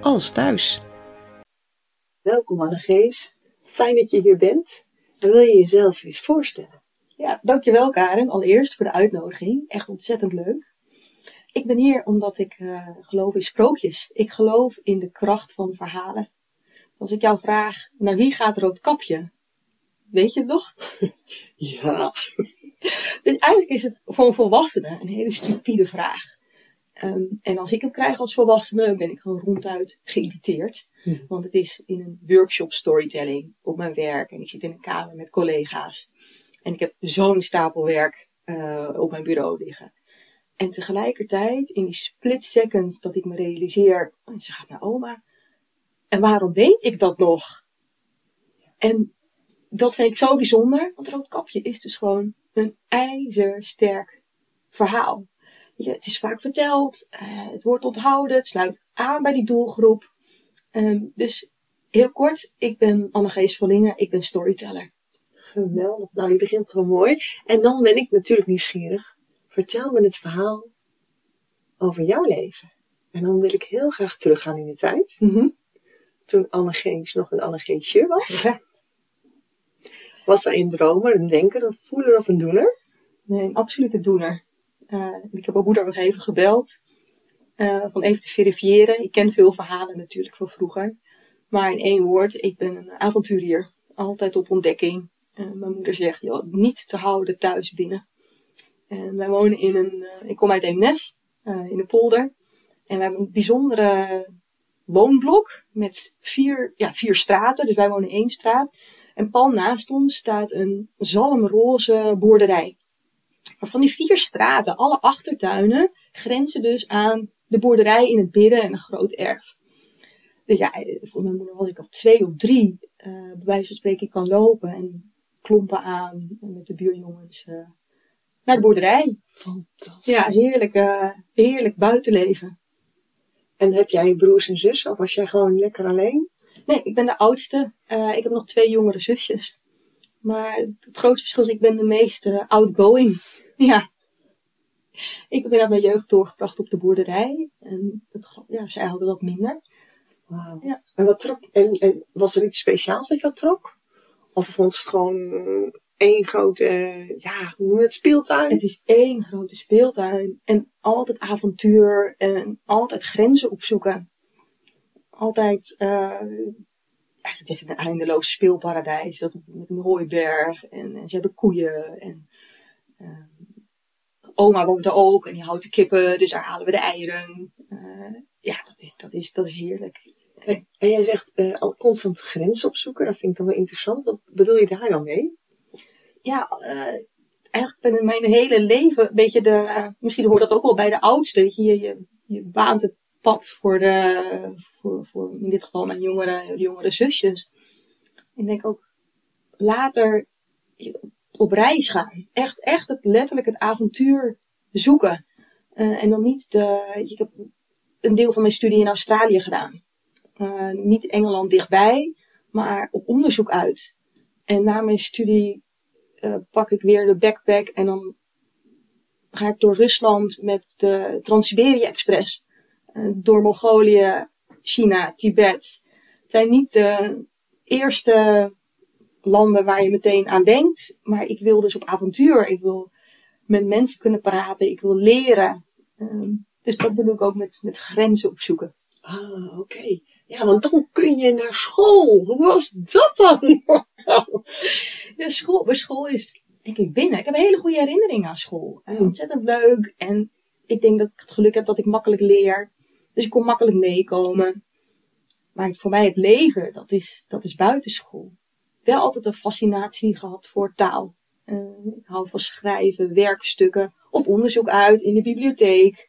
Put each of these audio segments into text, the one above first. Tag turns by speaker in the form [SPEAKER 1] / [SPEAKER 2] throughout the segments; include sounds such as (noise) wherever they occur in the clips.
[SPEAKER 1] als thuis.
[SPEAKER 2] Welkom Anne-Gees. Fijn dat je hier bent. En wil je jezelf eens voorstellen?
[SPEAKER 3] Ja, dankjewel Karen. Allereerst voor de uitnodiging. Echt ontzettend leuk. Ik ben hier omdat ik uh, geloof in sprookjes. Ik geloof in de kracht van verhalen. Als ik jou vraag, naar wie gaat Roodkapje? Weet je het nog? (laughs)
[SPEAKER 2] Ja. (laughs)
[SPEAKER 3] dus eigenlijk is het voor een volwassene een hele stupide vraag. Um, en als ik hem krijg als volwassene, ben ik gewoon ronduit geïrriteerd.
[SPEAKER 2] Hm.
[SPEAKER 3] Want het is in een workshop storytelling op mijn werk. En ik zit in een kamer met collega's. En ik heb zo'n stapel werk uh, op mijn bureau liggen. En tegelijkertijd, in die split second dat ik me realiseer, oh, ze gaat naar oma. En waarom weet ik dat nog? En dat vind ik zo bijzonder, want Roodkapje is dus gewoon een ijzersterk verhaal. Het is vaak verteld, uh, het wordt onthouden, het sluit aan bij die doelgroep. Um, dus heel kort, ik ben Anne-Gees Verlingen, ik ben storyteller.
[SPEAKER 2] Geweldig. Nou, je begint wel mooi. En dan ben ik natuurlijk nieuwsgierig. Vertel me het verhaal over jouw leven. En dan wil ik heel graag teruggaan in de tijd.
[SPEAKER 3] Mm -hmm.
[SPEAKER 2] Toen Anne-Gees nog een Anne-Geesje was.
[SPEAKER 3] Ja.
[SPEAKER 2] Was zij een dromer, een denker, een voeler of een doener?
[SPEAKER 3] Nee, een absolute doener. Uh, ik heb mijn moeder nog even gebeld. Uh, van even te verifiëren. Ik ken veel verhalen natuurlijk van vroeger. Maar in één woord, ik ben een avonturier. Altijd op ontdekking. Uh, mijn moeder zegt, joh, niet te houden thuis binnen. En wij wonen in een, ik kom uit Eemnes, in de polder. En we hebben een bijzondere woonblok met vier, ja, vier straten. Dus wij wonen in één straat. En pal naast ons staat een zalmroze boerderij. Maar van die vier straten, alle achtertuinen, grenzen dus aan de boerderij in het midden en een groot erf. Dus ja, voor mijn moeder was ik al twee of drie, uh, bij wijze van spreken, kan lopen en klompen aan en met de buurjongens uh, naar de boerderij.
[SPEAKER 2] Fantastisch.
[SPEAKER 3] Ja, heerlijk, uh, heerlijk buitenleven.
[SPEAKER 2] En heb jij broers en zussen of was jij gewoon lekker alleen?
[SPEAKER 3] Nee, ik ben de oudste. Uh, ik heb nog twee jongere zusjes. Maar het grootste verschil is, ik ben de meest outgoing. (laughs) ja. Ik heb inderdaad mijn jeugd doorgebracht op de boerderij. En het, ja, zij hadden dat minder.
[SPEAKER 2] Wow.
[SPEAKER 3] Ja.
[SPEAKER 2] En, wat trok, en, en was er iets speciaals wat jou trok? Of vond het gewoon één grote, ja, hoe noem je het, speeltuin?
[SPEAKER 3] Het is één grote speeltuin. En altijd avontuur. En altijd grenzen opzoeken. Altijd, uh, het is een eindeloos speelparadijs. Dat, met een hooiberg. En, en ze hebben koeien. En uh, oma woont er ook. En die houdt de kippen. Dus daar halen we de eieren. Uh, ja, dat is, dat, is, dat is heerlijk.
[SPEAKER 2] En, en jij zegt uh, al constant grenzen opzoeken. Dat vind ik dan wel interessant. Wat bedoel je daar dan mee?
[SPEAKER 3] Ja, uh, eigenlijk ben in mijn hele leven een beetje de... Misschien hoort dat ook wel bij de oudste. Je, je, je baant het pad voor de... Voor, voor in dit geval mijn jongere, jongere zusjes. Ik denk ook later op reis gaan. Echt, echt het, letterlijk het avontuur zoeken. Uh, en dan niet de... Ik heb een deel van mijn studie in Australië gedaan. Uh, niet Engeland dichtbij, maar op onderzoek uit. En na mijn studie uh, pak ik weer de backpack en dan ga ik door Rusland met de Trans-Siberië Express. Uh, door Mongolië, China, Tibet. Het zijn niet de eerste landen waar je meteen aan denkt, maar ik wil dus op avontuur. Ik wil met mensen kunnen praten, ik wil leren. Uh, dus dat bedoel ik ook met, met grenzen opzoeken.
[SPEAKER 2] Ah, oké. Okay. Ja, want dan kun je naar school. Hoe was dat dan? (laughs)
[SPEAKER 3] ja, school, bij school is, denk ik, binnen. Ik heb een hele goede herinneringen aan school. Mm. Ontzettend leuk. En ik denk dat ik het geluk heb dat ik makkelijk leer. Dus ik kon makkelijk meekomen. Maar voor mij het leven, dat is, dat is buitenschool. Wel altijd een fascinatie gehad voor taal. Uh, ik hou van schrijven, werkstukken, op onderzoek uit in de bibliotheek.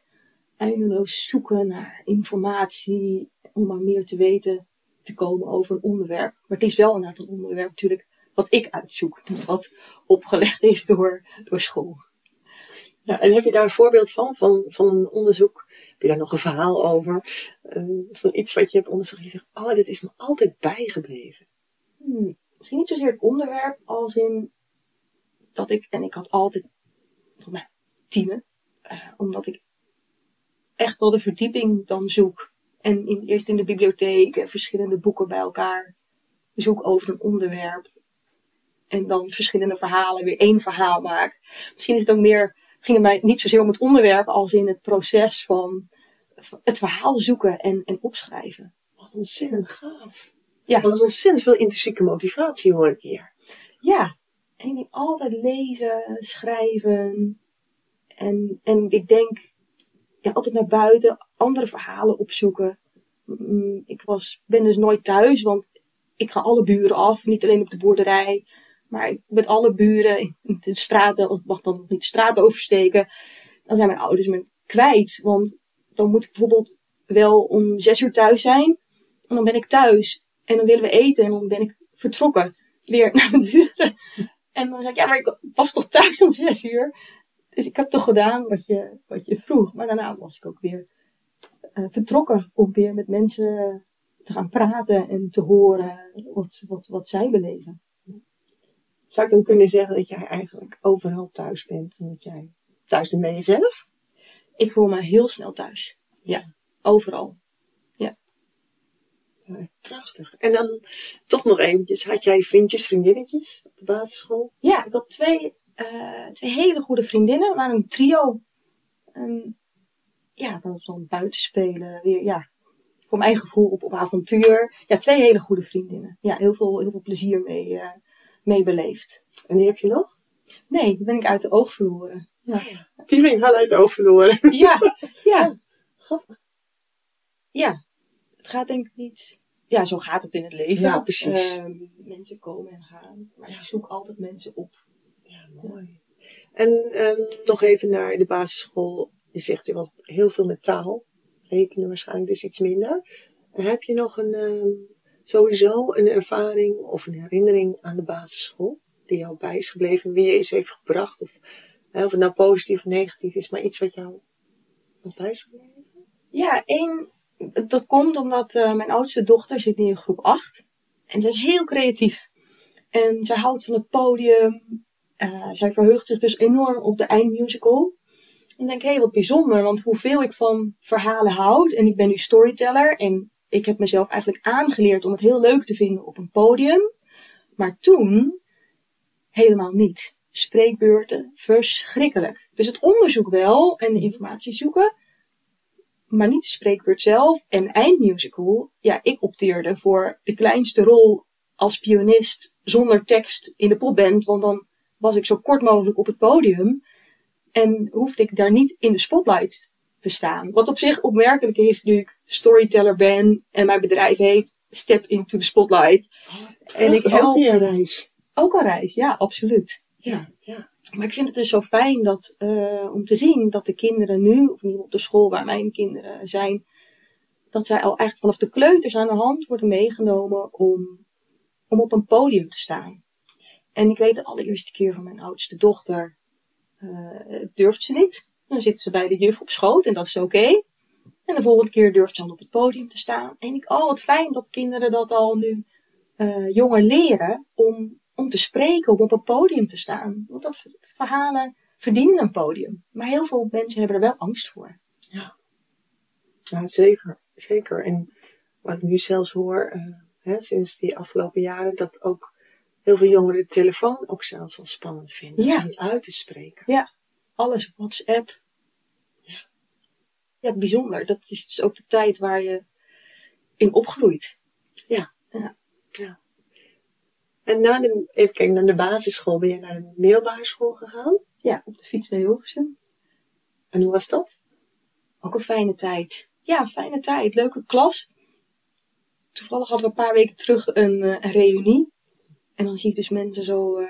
[SPEAKER 3] Eindeloos zoeken naar informatie, om maar meer te weten te komen over een onderwerp. Maar het is wel inderdaad een onderwerp natuurlijk wat ik uitzoek. Wat opgelegd is door, door school.
[SPEAKER 2] Ja, en heb je daar een voorbeeld van, van, van een onderzoek? Heb je daar nog een verhaal over? Uh, van iets wat je hebt onderzocht en je zegt, oh, dit is me altijd bijgebleven.
[SPEAKER 3] Hmm, misschien niet zozeer het onderwerp als in dat ik, en ik had altijd, voor mij, tienen. Uh, omdat ik echt wel de verdieping dan zoek. En in, eerst in de bibliotheek en verschillende boeken bij elkaar zoek over een onderwerp. En dan verschillende verhalen, weer één verhaal maak. Misschien is het ook meer, ging het mij niet zozeer om het onderwerp als in het proces van het verhaal zoeken en, en opschrijven.
[SPEAKER 2] Wat ontzettend gaaf. Ja. Dat is ontzettend veel intrinsieke motivatie hoor ik hier.
[SPEAKER 3] Ja. En ik denk altijd lezen, schrijven. En, en ik denk ja, altijd naar buiten, andere verhalen opzoeken. Mm, ik was, ben dus nooit thuis, want ik ga alle buren af. Niet alleen op de boerderij, maar met alle buren in de straten, of mag dan nog niet de straat oversteken. Dan zijn mijn ouders me kwijt. Want dan moet ik bijvoorbeeld wel om zes uur thuis zijn. En dan ben ik thuis. En dan willen we eten. En dan ben ik vertrokken. Weer (laughs) naar de buren. En dan zeg ik, ja, maar ik was toch thuis om zes uur. Dus ik heb toch gedaan wat je, wat je vroeg. Maar daarna was ik ook weer uh, vertrokken om weer met mensen te gaan praten en te horen wat, wat, wat zij beleven.
[SPEAKER 2] Zou ik dan kunnen zeggen dat jij eigenlijk overal thuis bent en dat jij thuis bent bij jezelf?
[SPEAKER 3] Ik voel me heel snel thuis. Ja, overal.
[SPEAKER 2] Prachtig. En dan toch nog eventjes, had jij vriendjes, vriendinnetjes op de basisschool?
[SPEAKER 3] Ja, ik had twee, uh, twee hele goede vriendinnen. Waren een trio. Um, ja, was dan buiten spelen. Weer, ja, voor mijn gevoel op, op avontuur. Ja, twee hele goede vriendinnen. Ja, heel veel, heel veel plezier mee, uh, mee beleefd.
[SPEAKER 2] En die heb je nog?
[SPEAKER 3] Nee, die ben ik uit de oog verloren. Ja.
[SPEAKER 2] Die ben ik wel uit de oog verloren.
[SPEAKER 3] Ja, ja. (laughs) Grappig. Ja, het gaat denk ik niet. Ja, zo gaat het in het leven.
[SPEAKER 2] Ja, precies.
[SPEAKER 3] Uh, mensen komen en gaan. Maar ik zoek altijd mensen op.
[SPEAKER 2] Ja, mooi. En um, nog even naar de basisschool. Je zegt je was heel veel met taal. Rekenen waarschijnlijk dus iets minder. Heb je nog een, um, sowieso een ervaring of een herinnering aan de basisschool? Die jou bij is gebleven, wie je eens heeft gebracht? Of, hè, of het nou positief of negatief is, maar iets wat jou bij is gebleven?
[SPEAKER 3] Ja, één, dat komt omdat uh, mijn oudste dochter zit nu in groep 8. En zij is heel creatief. En zij houdt van het podium. Uh, zij verheugt zich dus enorm op de eindmusical. En denk, hé, hey, wat bijzonder, want hoeveel ik van verhalen houd. En ik ben nu storyteller. En ik heb mezelf eigenlijk aangeleerd om het heel leuk te vinden op een podium. Maar toen helemaal niet. Spreekbeurten, verschrikkelijk. Dus het onderzoek wel en de informatie zoeken. Maar niet de spreekbeurt zelf. En eindmusical, ja, ik opteerde voor de kleinste rol als pianist zonder tekst in de popband. Want dan was ik zo kort mogelijk op het podium. En hoefde ik daar niet in de spotlight te staan. Wat op zich opmerkelijk is nu ik storyteller ben en mijn bedrijf heet Step into the Spotlight.
[SPEAKER 2] Oh, en ik help... Ook een reis.
[SPEAKER 3] Ook een reis, ja, absoluut.
[SPEAKER 2] Ja, ja.
[SPEAKER 3] Maar ik vind het dus zo fijn dat, uh, om te zien dat de kinderen nu, of niet op de school waar mijn kinderen zijn, dat zij al echt vanaf de kleuters aan de hand worden meegenomen om, om op een podium te staan. En ik weet de allereerste keer van mijn oudste dochter, uh, durft ze niet. Dan zit ze bij de juf op schoot en dat is oké. En de volgende keer durft ze dan op het podium te staan. En ik, oh wat fijn dat kinderen dat al nu uh, jonger leren om, om te spreken, om op een podium te staan. Want dat verhalen verdienen een podium. Maar heel veel mensen hebben er wel angst voor.
[SPEAKER 2] Ja, ja zeker. Zeker. En wat ik nu zelfs hoor, uh, hè, sinds die afgelopen jaren, dat ook heel veel jongeren de telefoon ook zelfs wel spannend vinden.
[SPEAKER 3] Ja.
[SPEAKER 2] Om niet uit te spreken.
[SPEAKER 3] Ja, alles WhatsApp.
[SPEAKER 2] Ja.
[SPEAKER 3] Ja, bijzonder. Dat is dus ook de tijd waar je in opgroeit.
[SPEAKER 2] Ja.
[SPEAKER 3] Ja.
[SPEAKER 2] ja. En na de, even kijken, naar de basisschool ben je naar de middelbare school gegaan?
[SPEAKER 3] Ja, op de fiets naar Hilversum.
[SPEAKER 2] En hoe was dat?
[SPEAKER 3] Ook een fijne tijd. Ja, fijne tijd. Leuke klas. Toevallig hadden we een paar weken terug een, uh, een reunie. En dan zie ik dus mensen zo uh,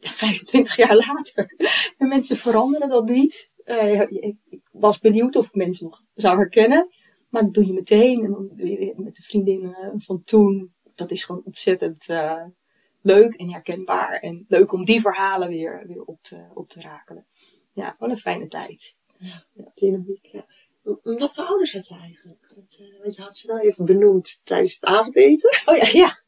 [SPEAKER 3] ja, 25 jaar (laughs) later. en mensen veranderen dat niet. Uh, ik was benieuwd of ik mensen nog zou herkennen. Maar dat doe je meteen. En met de vriendinnen van toen. Dat is gewoon ontzettend uh, leuk en herkenbaar. En leuk om die verhalen weer, weer op, te, op te rakelen. Ja, wat een fijne tijd.
[SPEAKER 2] Ja, dynamiek. Ja. Wat voor ouders had je eigenlijk? Dat, uh, want je had ze nou even benoemd tijdens het avondeten.
[SPEAKER 3] Oh ja, ja.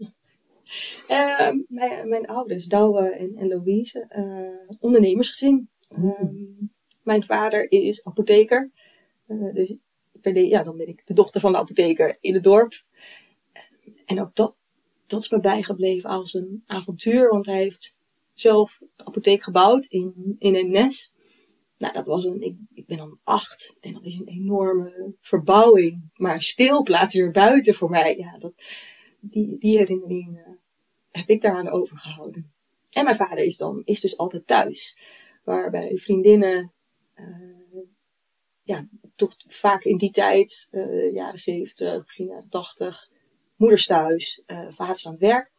[SPEAKER 3] Uh, mijn, mijn, ouders, Douwe en, en Louise, uh, ondernemersgezin. Mm. mijn vader is apotheker. dus ja, dan ben ik de dochter van de apotheker in het dorp. En ook dat, dat is me bijgebleven als een avontuur, want hij heeft zelf een apotheek gebouwd in, in een nes. Nou, dat was een, ik, ik ben dan acht en dat is een enorme verbouwing. Maar speelplaats weer buiten voor mij. Ja, dat, die, die herinnering uh, heb ik daaraan overgehouden. En mijn vader is dan, is dus altijd thuis. Waarbij vriendinnen, uh, ja, toch vaak in die tijd, uh, jaren 70, begin jaren 80, moeders thuis, uh, vaders aan het werk.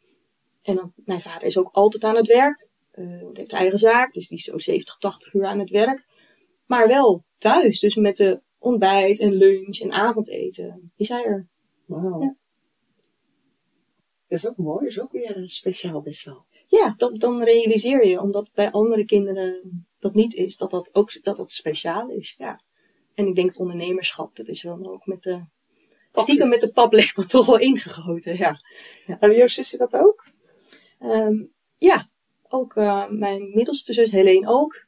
[SPEAKER 3] En dan, mijn vader is ook altijd aan het werk. Uh, heeft eigen zaak, dus die is zo 70, 80 uur aan het werk. Maar wel thuis, dus met de ontbijt en lunch en avondeten is hij er.
[SPEAKER 2] Wauw. Ja. Dat is ook mooi, dat is ook weer speciaal best wel.
[SPEAKER 3] Ja, dat, dan realiseer je, omdat bij andere kinderen dat niet is, dat dat ook dat dat speciaal is. Ja. En ik denk het ondernemerschap, dat is dan ook met de, stiekem met de paplepel toch wel ingegoten, ja.
[SPEAKER 2] ja. En jouw zusje dat ook?
[SPEAKER 3] Um, ja, ook uh, mijn middelste zus Helene ook.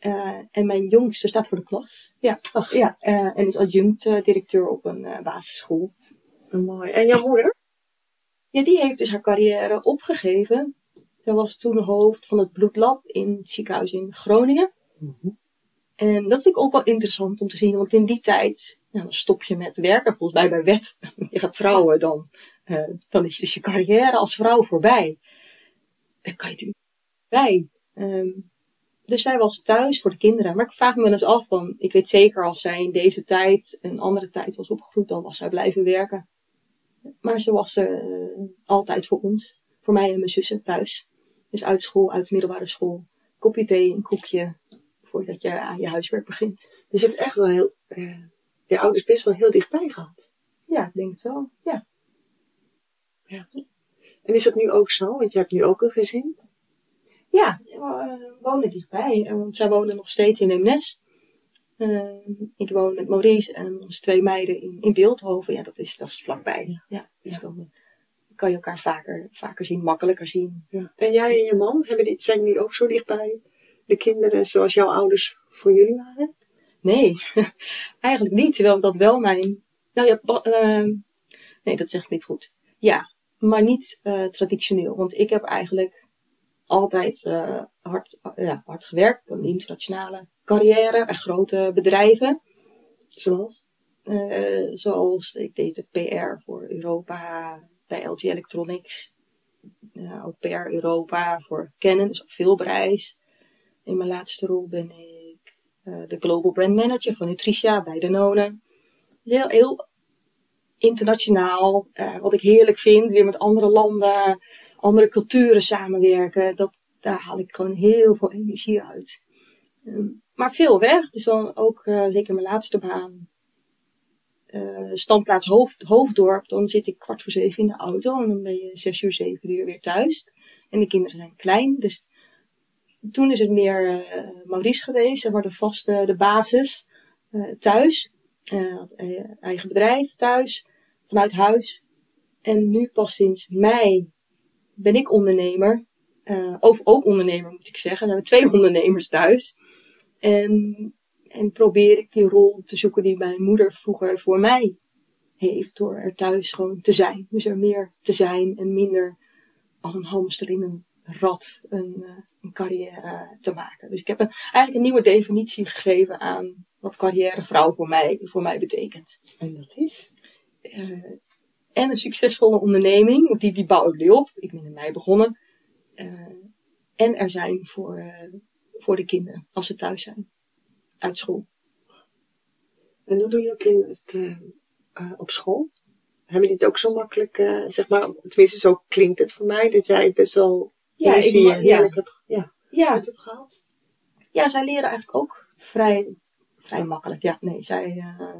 [SPEAKER 3] Uh, en mijn jongste staat voor de klas. Ja, Ach. ja uh, en is adjunct directeur op een basisschool.
[SPEAKER 2] Mooi. En jouw moeder?
[SPEAKER 3] Ja, die heeft dus haar carrière opgegeven. Zij was toen hoofd van het bloedlab in het ziekenhuis in Groningen. Mm -hmm. En dat vind ik ook wel interessant om te zien, want in die tijd, nou, dan stop je met werken, volgens mij bij wet. (laughs) Je gaat trouwen, dan, uh, dan is dus je carrière als vrouw voorbij. Dan kan je natuurlijk bij. Um, dus zij was thuis voor de kinderen. Maar ik vraag me wel eens af van, ik weet zeker als zij in deze tijd, een andere tijd was opgegroeid, dan was zij blijven werken. Maar ze was uh, altijd voor ons. Voor mij en mijn zussen thuis. Dus uit school, uit de middelbare school. Kopje thee, een koekje, voordat je aan je huiswerk begint.
[SPEAKER 2] Dus je hebt echt wel heel, uh, je ouders best wel heel dichtbij gehad.
[SPEAKER 3] Ja, ik denk het wel. Ja.
[SPEAKER 2] ja. En is dat nu ook zo? Want je hebt nu ook een gezin.
[SPEAKER 3] Ja, we uh, wonen dichtbij. Want zij wonen nog steeds in Eemnes. Uh, ik woon met Maurice en onze twee meiden in, in Beeldhoven. Ja, dat is, dat is vlakbij. Ja, ja dus ja. dan kan je elkaar vaker, vaker zien, makkelijker zien.
[SPEAKER 2] Ja. En jij en je man, hebben zijn die ook zo dichtbij? de kinderen zoals jouw ouders voor jullie waren?
[SPEAKER 3] Nee, (laughs) eigenlijk niet. Terwijl dat wel mijn. Nou ja, uh, nee, dat zeg ik niet goed. Ja, maar niet uh, traditioneel. Want ik heb eigenlijk altijd uh, hard, ja, hard gewerkt. Een internationale carrière bij grote bedrijven.
[SPEAKER 2] Zoals?
[SPEAKER 3] zoals ik deed de PR voor Europa bij LG Electronics. ook PR Europa voor Canon, dus op veel bereis. In mijn laatste rol ben ik de Global Brand Manager van Nutricia bij Danone. Heel, heel internationaal, uh, wat ik heerlijk vind. Weer met andere landen, andere culturen samenwerken. Dat, daar haal ik gewoon heel veel energie uit. Um, maar veel weg, dus dan ook zeker mijn laatste baan. Standplaats hoofd, Hoofddorp, dan zit ik kwart voor zeven in de auto en dan ben je zes uur, zeven uur weer thuis. En de kinderen zijn klein, dus toen is het meer uh, Maurice geweest. Hij de vaste de basis uh, thuis. Uh, eigen bedrijf thuis, vanuit huis. En nu pas sinds mei ben ik ondernemer. of ook ondernemer moet ik zeggen. We hebben twee (laughs) ondernemers thuis. En, en probeer ik die rol te zoeken die mijn moeder vroeger voor mij heeft. Door er thuis gewoon te zijn. Dus er meer te zijn en minder als een hamster in een rad een, uh, een carrière te maken. Dus ik heb een, eigenlijk een nieuwe definitie gegeven aan wat carrièrevrouw voor mij, voor mij betekent.
[SPEAKER 2] En dat is?
[SPEAKER 3] Uh, en een succesvolle onderneming, want die, die bouw ik nu op. Ik ben in mei begonnen. Uh, en er zijn voor, voor de kinderen, als ze thuis zijn, uit school.
[SPEAKER 2] En hoe doen je kinderen het op school? Hebben die het ook zo makkelijk, zeg maar, tenminste zo klinkt het voor mij, dat jij best wel ja, ik, zie heerlijk ja. heb, ja, ja. heb gehad.
[SPEAKER 3] Ja, zij leren eigenlijk ook vrij, vrij makkelijk. Ja, nee, zij, uh,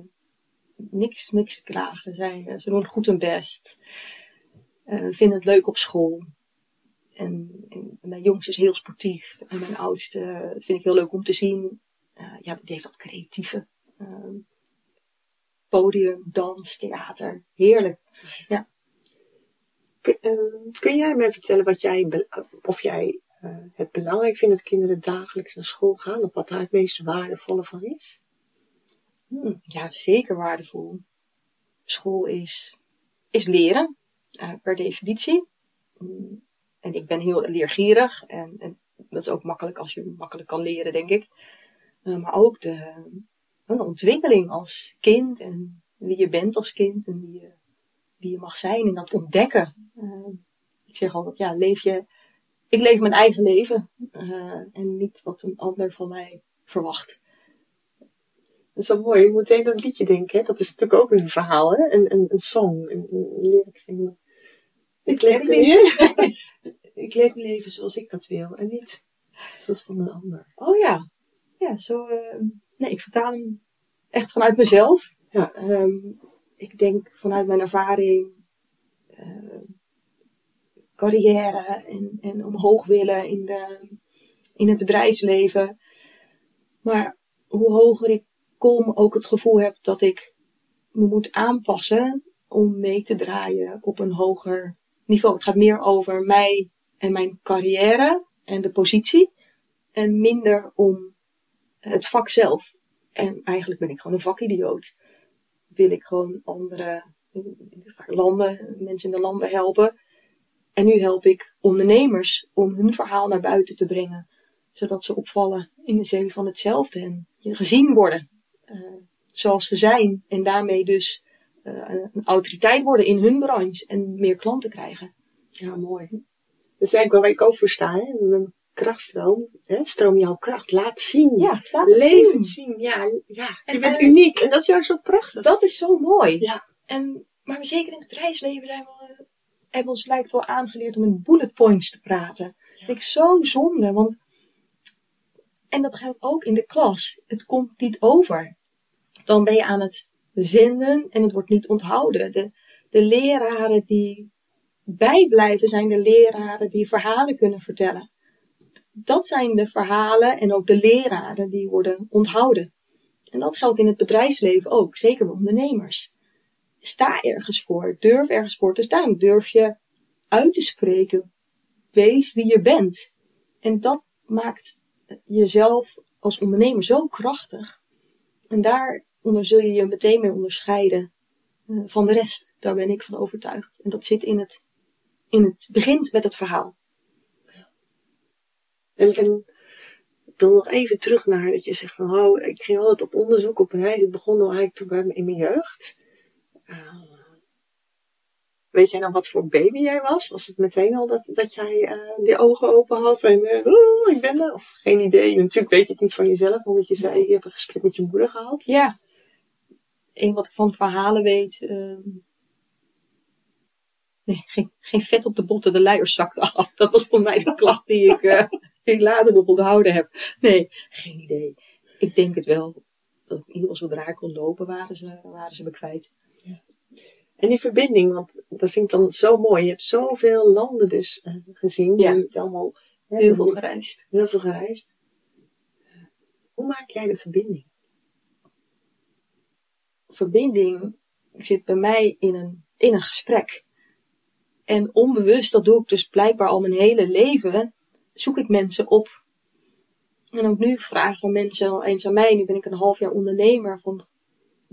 [SPEAKER 3] niks, niks te klagen. Zijn, eh, ze doen goed hun best. Eh, vinden het leuk op school. En, en mijn jongste is heel sportief. En mijn oudste vind ik heel leuk om te zien. Ja, die heeft dat creatieve. Podium, dans, theater. Heerlijk.
[SPEAKER 2] Ehm, kun jij mij vertellen wat jij, of jij eh, het belangrijk vindt dat kinderen dagelijks naar school gaan? Of wat daar het meest waardevolle van is?
[SPEAKER 3] Hm, ja, zeker waardevol. School is, is leren, eh, per definitie. Mm, En ik ben heel leergierig en, en dat is ook makkelijk als je makkelijk kan leren, denk ik. Eh, maar ook de, de ontwikkeling als kind en wie je bent als kind en wie je, wie je mag zijn en dat ontdekken. Eh, ik zeg altijd, ja, leef je, ik leef mijn eigen leven eh, en niet wat een ander van mij verwacht.
[SPEAKER 2] Dat is wel mooi. Je moet meteen aan het liedje denken. Hè? Dat is natuurlijk ook een verhaal, hè? Een, een, een song, een, een zingen. Ik leef, mijn leven, (laughs) ik leef mijn leven zoals ik dat wil en niet zoals van een ander.
[SPEAKER 3] Oh ja. Ja, zo. eh, nee, ik vertaal hem echt vanuit mezelf.
[SPEAKER 2] Ja.
[SPEAKER 3] Ehm, ik denk vanuit mijn ervaring. eh, carrière en, en omhoog willen in, de, in het bedrijfsleven. Maar hoe hoger ik kom, ook het gevoel heb dat ik me moet aanpassen om mee te draaien op een hoger niveau. Het gaat meer over mij en mijn carrière en de positie. En minder om het vak zelf. En eigenlijk ben ik gewoon een vakidioot. Wil ik gewoon andere landen, mensen in de landen helpen. En nu help ik ondernemers om hun verhaal naar buiten te brengen. Zodat ze opvallen in de zin van hetzelfde. En gezien worden eh, zoals ze zijn. En daarmee dus eh, een autoriteit worden in hun branche. En meer klanten krijgen.
[SPEAKER 2] Ja, mooi. Dat is eigenlijk waar ik ook voor sta. Hè? Krachtstroom. Hè? Stroom jouw kracht. Laat zien.
[SPEAKER 3] Ja, laat het
[SPEAKER 2] Leef
[SPEAKER 3] zien.
[SPEAKER 2] Ja, ja. je
[SPEAKER 3] En-
[SPEAKER 2] bent
[SPEAKER 3] en-
[SPEAKER 2] uniek. En dat is juist zo prachtig.
[SPEAKER 3] Dat is zo mooi.
[SPEAKER 2] Ja.
[SPEAKER 3] En, maar we zeker in het bedrijfsleven zijn we, eh, hebben ons lijkt wel aangeleerd om in bullet points te praten. Dat vind ik zo zonde, want en dat geldt ook in de klas. Het komt niet over. Dan ben je aan het zenden en het wordt niet onthouden. De, de leraren die bijblijven zijn de leraren die verhalen kunnen vertellen. Dat zijn de verhalen en ook de leraren die worden onthouden. En dat geldt in het bedrijfsleven ook, zeker bij ondernemers. Sta ergens voor, durf ergens voor te staan, durf je uit te spreken. Wees wie je bent. En dat maakt jezelf als ondernemer zo krachtig. En daaronder zul je je meteen mee onderscheiden eh, van de rest. Daar ben ik van overtuigd. En dat zit in het, in het begint met het verhaal.
[SPEAKER 2] En, en wil nog even terug naar dat je zegt van, oh, ik ging altijd op onderzoek, op reis. Het begon al eigenlijk toen bij me in mijn jeugd. Uh, weet jij nou wat voor baby jij was? Was het meteen al dat, dat jij uh, die ogen open had en oh, ik ben er? Of geen idee. Natuurlijk weet je het niet van jezelf, omdat je zei, je hebt een gesprek met je moeder gehad.
[SPEAKER 3] Ja. Een wat van verhalen weet. Uh, nee, geen, vet op de botten, de luiers zakte af. Dat was voor mij de klacht die ik, ik later nog onthouden heb. Nee, geen idee. Ik denk het wel. Dat in ieder geval zodra ik kon lopen, waren ze, waren ze me kwijt.
[SPEAKER 2] Ja. En die verbinding, want dat vind ik dan zo mooi. Je hebt zoveel landen dus uh, gezien.
[SPEAKER 3] Ja.
[SPEAKER 2] Je hebt allemaal
[SPEAKER 3] hè, heel veel gereisd.
[SPEAKER 2] Heel veel gereisd. Hoe maak jij de verbinding?
[SPEAKER 3] Verbinding zit bij mij in een, in een gesprek. En onbewust, dat doe ik dus blijkbaar al mijn hele leven, zoek ik mensen op. En ook nu vragen mensen al eens aan mij, nu ben ik een half jaar ondernemer, van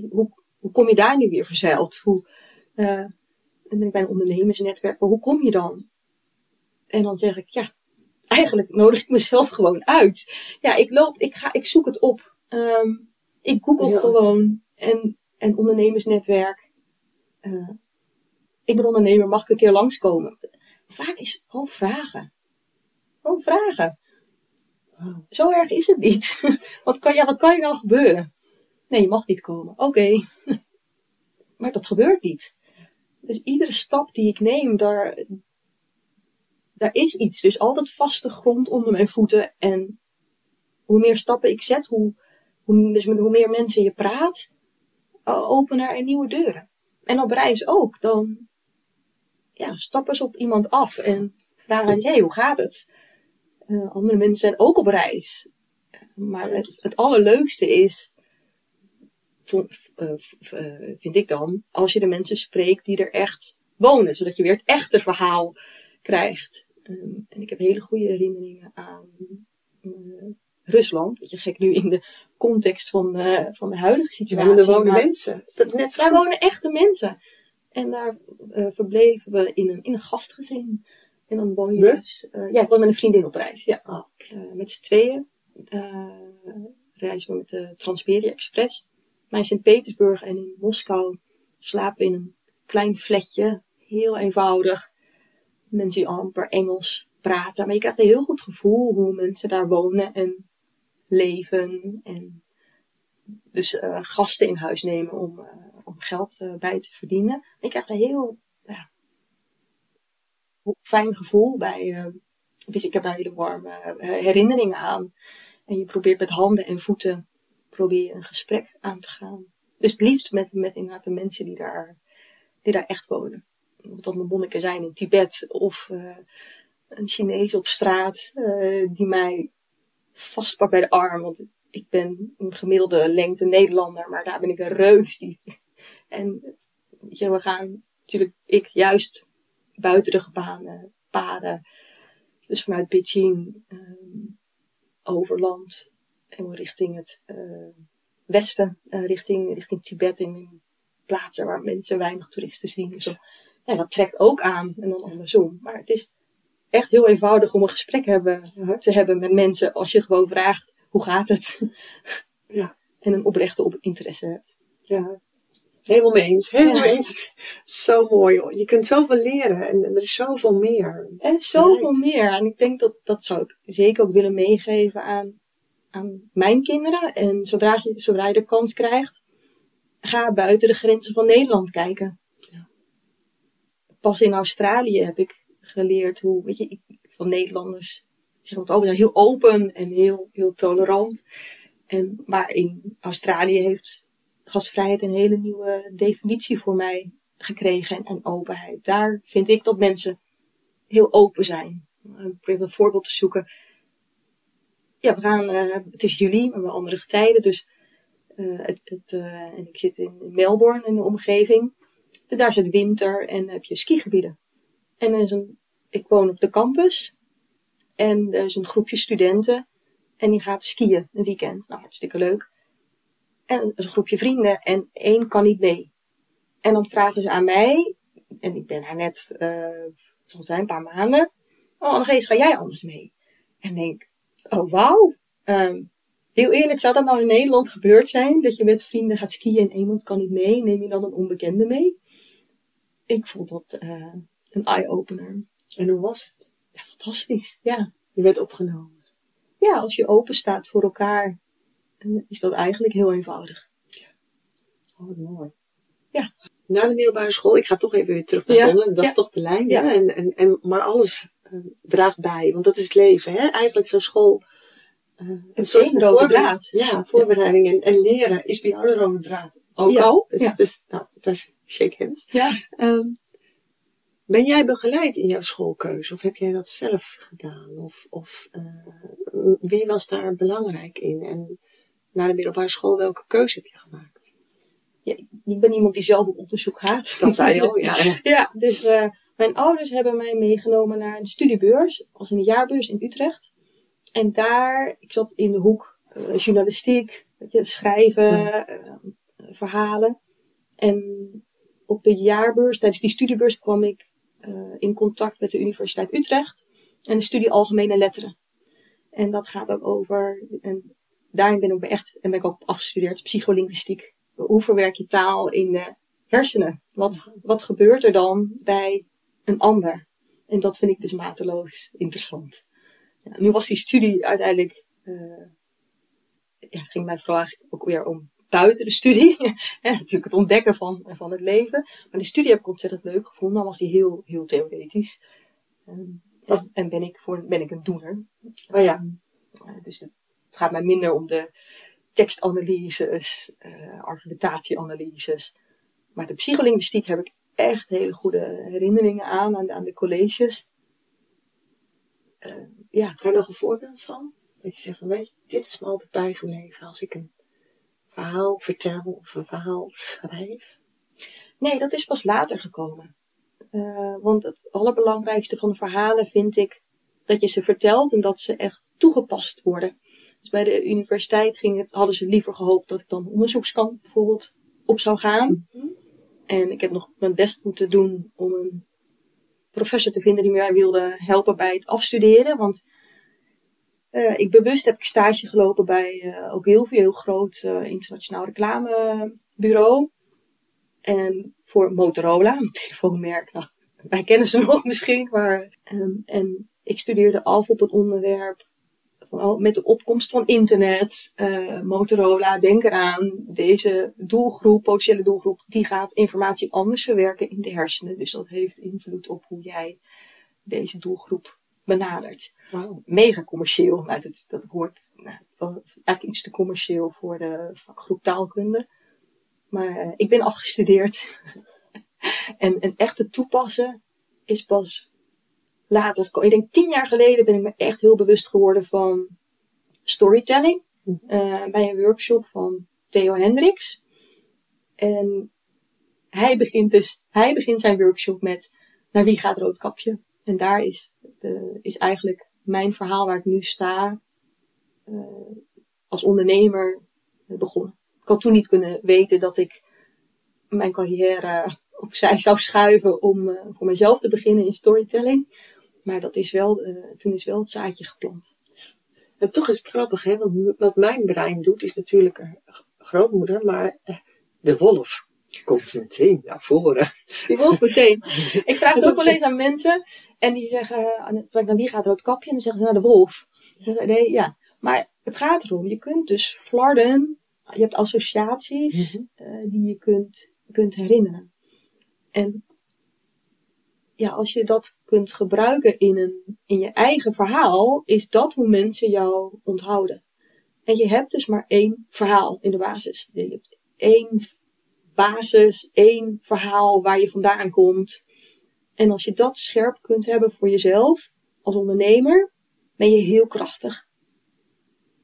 [SPEAKER 3] hoe, hoe kom je daar nu weer verzeild? Hoe, uh, dan ben ik bij een ondernemersnetwerk, maar hoe kom je dan? En dan zeg ik, ja, eigenlijk nodig ik mezelf gewoon uit. Ja, ik loop, ik ga, ik zoek het op. Um, ik google gewoon en, en ondernemersnetwerk. Uh, ik ben ondernemer, mag ik een keer langskomen? Vaak is het gewoon vragen. Vragen. Zo erg is het niet. (laughs) wat, kan, ja, wat kan je nou gebeuren? Nee, je mag niet komen. Oké. (laughs) Maar dat gebeurt niet. Dus iedere stap die ik neem, daar, daar is iets. Dus altijd vaste grond onder mijn voeten. En hoe meer stappen ik zet, hoe, hoe, dus hoe meer mensen je praat, uh, openen er nieuwe deuren. En op reis ook. Dan ja, stappen ze op iemand af en vragen hé, hey, hoe gaat het? Uh, andere mensen zijn ook op reis. Maar het, het allerleukste is, vind ik dan, als je de mensen spreekt die er echt wonen. Zodat je weer het echte verhaal krijgt. Um, en ik heb hele goede herinneringen aan Rusland. Beetje gek nu in de context van, van de huidige situatie.
[SPEAKER 2] Ja, er wonen mensen. Dat net
[SPEAKER 3] daar wonen echte mensen. En daar verbleven we in een, in een gastgezin. En dan woon je
[SPEAKER 2] We?
[SPEAKER 3] dus... ja, ik woon met een vriendin op reis. Ja.
[SPEAKER 2] Oh.
[SPEAKER 3] met z'n tweeën reizen we met de Transpiria Express. Maar in Sint-Petersburg en in Moskou slapen we in een klein flatje. Heel eenvoudig. Mensen die amper Engels praten. Maar je krijgt een heel goed gevoel hoe mensen daar wonen en leven. En dus uh, gasten in huis nemen om, uh, om geld uh, bij te verdienen. Maar je krijgt een heel fijn gevoel bij. dus ik heb daar hele warme herinneringen aan. En je probeert met handen en voeten probeer een gesprek aan te gaan. Dus het liefst met, met inderdaad de mensen die daar, die daar echt wonen. Of dat monniken zijn in Tibet of uh, een Chinees op straat die mij vastpakt bij de arm. Want ik ben een gemiddelde lengte Nederlander, maar daar ben ik een reus. Die... (laughs) En je, we gaan natuurlijk, ik juist buiten de gebaande paden. Dus vanuit Beijing, um, overland en richting het uh, westen, uh, richting, richting Tibet in plaatsen waar mensen weinig toeristen zien. Dus dan, ja, dat trekt ook aan en dan andersom. Maar het is echt heel eenvoudig om een gesprek hebben, te hebben met mensen als je gewoon vraagt, hoe gaat het?
[SPEAKER 2] Ja.
[SPEAKER 3] En een oprechte op interesse hebt.
[SPEAKER 2] Ja. Helemaal mee eens. Helemaal
[SPEAKER 3] Ja.
[SPEAKER 2] eens. Zo mooi hoor. Je kunt zoveel leren en, en er is zoveel meer.
[SPEAKER 3] En zoveel meer. En ik denk dat dat zou ik zeker ook willen meegeven aan, aan mijn kinderen. En zodra je, zodra je de kans krijgt, ga buiten de grenzen van Nederland kijken.
[SPEAKER 2] Ja.
[SPEAKER 3] Pas in Australië heb ik geleerd hoe, weet je, ik, van Nederlanders zeggen wat over, heel open en heel, heel tolerant. En, maar in Australië heeft gastvrijheid een hele nieuwe definitie voor mij gekregen en, en openheid. Daar vind ik dat mensen heel open zijn. Ik probeer een voorbeeld te zoeken. Ja, we gaan, uh, het is juli, maar we andere getijden. Dus uh, het, het, uh, en ik zit in Melbourne, in de omgeving. Dus daar is het winter en heb je skigebieden. En er is een, ik woon op de campus. En er is een groepje studenten. En die gaat skiën een weekend. Nou, hartstikke leuk. En een groepje vrienden en één kan niet mee. En dan vragen ze aan mij, en ik ben daar net, uh, het zal zijn, een paar maanden. Oh, Annelies, ga jij anders mee? En denk, oh wauw. Um, heel eerlijk, zou dat nou in Nederland gebeurd zijn? Dat je met vrienden gaat skiën en iemand kan niet mee? Neem je dan een onbekende mee? Ik vond dat uh, een eye-opener.
[SPEAKER 2] En hoe was het?
[SPEAKER 3] Ja, fantastisch. Ja.
[SPEAKER 2] Je werd opgenomen.
[SPEAKER 3] ja, als je open staat voor elkaar, is dat eigenlijk heel eenvoudig.
[SPEAKER 2] Oh, wat mooi.
[SPEAKER 3] Ja.
[SPEAKER 2] Na de middelbare school, ik ga toch even weer terug naar
[SPEAKER 3] Ja,
[SPEAKER 2] Londen. Dat
[SPEAKER 3] ja.
[SPEAKER 2] is toch de lijn,
[SPEAKER 3] Ja.
[SPEAKER 2] hè? En, en, en, maar alles uh, draagt bij, want dat is het leven, hè? Eigenlijk zo'n school. Uh, een
[SPEAKER 3] één rode draad.
[SPEAKER 2] Ja, voorbereiding en, en leren is bij jou de rode draad. Ook
[SPEAKER 3] Ja,
[SPEAKER 2] al. Dus,
[SPEAKER 3] ja.
[SPEAKER 2] dus nou, daar is shake hands.
[SPEAKER 3] Ja.
[SPEAKER 2] Um, ben jij begeleid in jouw schoolkeuze? Of heb jij dat zelf gedaan? Of, of uh, wie was daar belangrijk in? En na de middelbare school, welke keuze heb je gemaakt?
[SPEAKER 3] ja. Ik ben iemand die zelf op onderzoek gaat.
[SPEAKER 2] Dat zei je al, ja. (laughs)
[SPEAKER 3] Ja, dus uh, mijn ouders hebben mij meegenomen naar een studiebeurs, als een jaarbeurs in Utrecht. En daar, ik zat in de hoek uh, journalistiek, je, schrijven, uh, verhalen. En op de jaarbeurs, tijdens die studiebeurs, kwam ik in contact met de Universiteit Utrecht en de studie Algemene Letteren. En dat gaat ook over, en daarin ben ik echt, en ben ik ook afgestudeerd, psycholinguïstiek. Hoe verwerk je taal in de hersenen? Wat, wat gebeurt er dan bij een ander? En dat vind ik dus mateloos interessant. Ja, nu was die studie uiteindelijk, uh, ja, ging mij vooral eigenlijk ook weer om buiten de studie. (laughs) natuurlijk het ontdekken van, van het leven. Maar de studie heb ik ontzettend leuk gevonden. Dan was die heel, heel theoretisch. En, en ben ik, voor, ben ik een doener.
[SPEAKER 2] Oh ja.
[SPEAKER 3] Um, dus het gaat mij minder om de tekstanalyses, uh, argumentatieanalyses. Maar de psycholinguïstiek heb ik echt hele goede herinneringen aan, aan, aan de colleges.
[SPEAKER 2] Uh, ja. Daar nog een voorbeeld van? Dat je zegt van, weet je, dit is me altijd bijgebleven als ik een verhaal vertel of een verhaal schrijf.
[SPEAKER 3] Nee, dat is pas later gekomen. Uh, want het allerbelangrijkste van de verhalen vind ik dat je ze vertelt en dat ze echt toegepast worden. Dus bij de universiteit ging het, hadden ze liever gehoopt dat ik dan onderzoekskamp bijvoorbeeld op zou gaan. Mhm. En ik heb nog mijn best moeten doen om een professor te vinden die mij wilde helpen bij het afstuderen. Want uh, ik bewust heb ik stage gelopen bij uh, Ogilvy, een heel groot uh, internationaal reclamebureau. En voor Motorola, een telefoonmerk. Nou, (laughs) wij kennen ze nog misschien, maar. Um, en ik studeerde af op een onderwerp van, met de opkomst van internet, uh, Motorola, denk eraan, deze doelgroep, potentiële doelgroep, die gaat informatie anders verwerken in de hersenen. Dus dat heeft invloed op hoe jij deze doelgroep benadert. Wow. Mega commercieel. Nou, dat, dat hoort nou, eigenlijk iets te commercieel voor de vakgroep taalkunde. Maar uh, ik ben afgestudeerd. (laughs) en een echte toepassen is pas later gekomen. Ik denk tien jaar geleden ben ik me echt heel bewust geworden van storytelling. Uh, bij een workshop van Theo Hendricks. En hij begint dus, hij begint zijn workshop met, naar wie gaat Roodkapje? En daar is, de, is eigenlijk mijn verhaal waar ik nu sta, uh, als ondernemer begonnen. Ik had toen niet kunnen weten dat ik mijn carrière opzij zou schuiven om uh, voor mezelf te beginnen in storytelling. Maar dat is wel, uh, toen is wel het zaadje geplant.
[SPEAKER 2] En toch is het grappig, hè? Want wat mijn brein doet, is natuurlijk een grootmoeder, maar eh, de wolf komt meteen naar voren.
[SPEAKER 3] Die wolf meteen. (laughs) Ik vraag het ook wel eens aan mensen en die zeggen, naar nou, wie gaat rood kapje? En dan zeggen ze naar de wolf. Nee, ja. Maar het gaat erom, je kunt dus flarden, je hebt associaties mm -hmm. die je kunt, kunt herinneren. En ja, als je dat kunt gebruiken in, een, in je eigen verhaal, is dat hoe mensen jou onthouden. En je hebt dus maar één verhaal in de basis. Je hebt één basis, één verhaal waar je vandaan komt. En als je dat scherp kunt hebben voor jezelf, als ondernemer, ben je heel krachtig.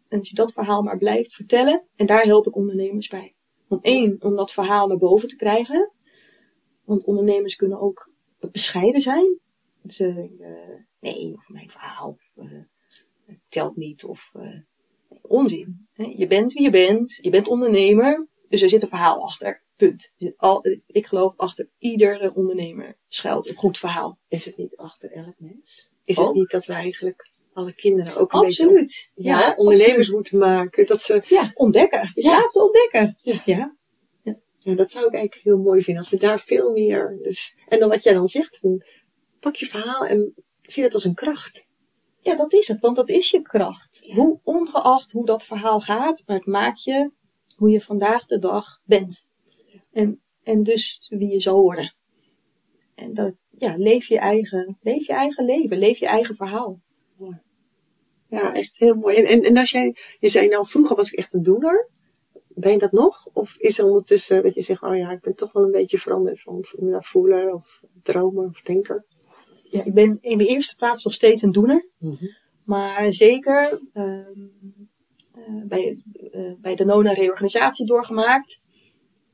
[SPEAKER 3] En als je dat verhaal maar blijft vertellen, en daar help ik ondernemers bij. Om één, om dat verhaal naar boven te krijgen. Want ondernemers kunnen ook bescheiden zijn. Ze, uh, nee, of mijn verhaal uh, telt niet. Of uh, onzin. Je bent wie je bent. Je bent ondernemer. Dus er zit een verhaal achter. Punt. Al, ik geloof achter iedere ondernemer schuilt een goed verhaal.
[SPEAKER 2] Is het niet achter elk mens? Is het niet dat we eigenlijk alle kinderen ook een
[SPEAKER 3] absoluut.
[SPEAKER 2] beetje ja, ondernemers moeten maken? Dat ze,
[SPEAKER 3] ja, ontdekken. Ja. Ze ontdekken. Ja. ja.
[SPEAKER 2] Ja, dat zou ik eigenlijk heel mooi vinden. Als we daar veel meer. Dus, en dan wat jij dan zegt, pak je verhaal en zie dat als een kracht.
[SPEAKER 3] Ja, dat is het, want dat is je kracht. Hoe ongeacht hoe dat verhaal gaat, maar het maakt je hoe je vandaag de dag bent. En, en dus wie je zal worden. En dat, ja, leef je eigen, leef je eigen leven, leef je eigen verhaal.
[SPEAKER 2] Ja, echt heel mooi. En, en, en als jij, je zei nou, vroeger was ik echt een doener. Ben je dat nog? Of is er ondertussen dat je zegt, oh ja, ik ben toch wel een beetje veranderd van naar voeler of dromer of denker?
[SPEAKER 3] Ja, ik ben in de eerste plaats nog steeds een doener. Mhm. Maar zeker uh, uh, bij, uh, bij de Nona reorganisatie doorgemaakt.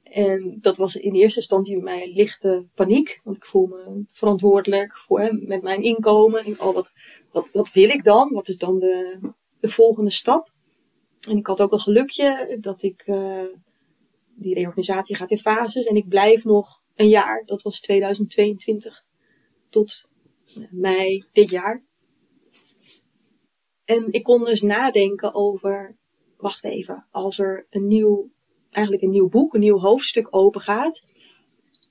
[SPEAKER 3] En dat was in eerste instantie bij mij lichte paniek. Want ik voel me verantwoordelijk voor, hè, met mijn inkomen. En, oh, wat, wat, wat wil ik dan? Wat is dan de, de volgende stap? En ik had ook een gelukje dat ik, uh, die reorganisatie gaat in fases en ik blijf nog een jaar. Dat was 2022 tot mei dit jaar. En ik kon dus nadenken over, wacht even, als er een nieuw, eigenlijk een nieuw boek, een nieuw hoofdstuk open gaat,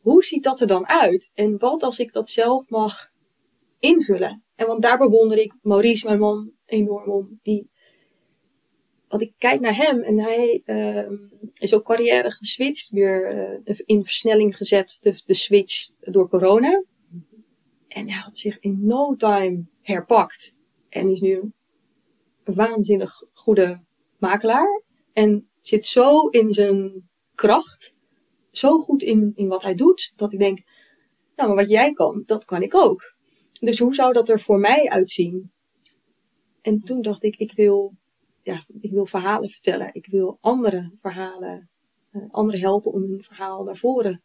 [SPEAKER 3] hoe ziet dat er dan uit? En wat als ik dat zelf mag invullen? En want daar bewonder ik Maurice, mijn man, enorm om. Die want ik kijk naar hem en hij uh, is ook carrière geswitcht, weer uh, in versnelling gezet, de, de switch door corona. En hij had zich in no time herpakt en is nu een waanzinnig goede makelaar. En zit zo in zijn kracht, zo goed in, in wat hij doet, dat ik denk, nou, maar wat jij kan, dat kan ik ook. Dus hoe zou dat er voor mij uitzien? En toen dacht ik, ik wil, ja, ik wil verhalen vertellen. Ik wil andere verhalen, uh, anderen helpen om hun verhaal naar voren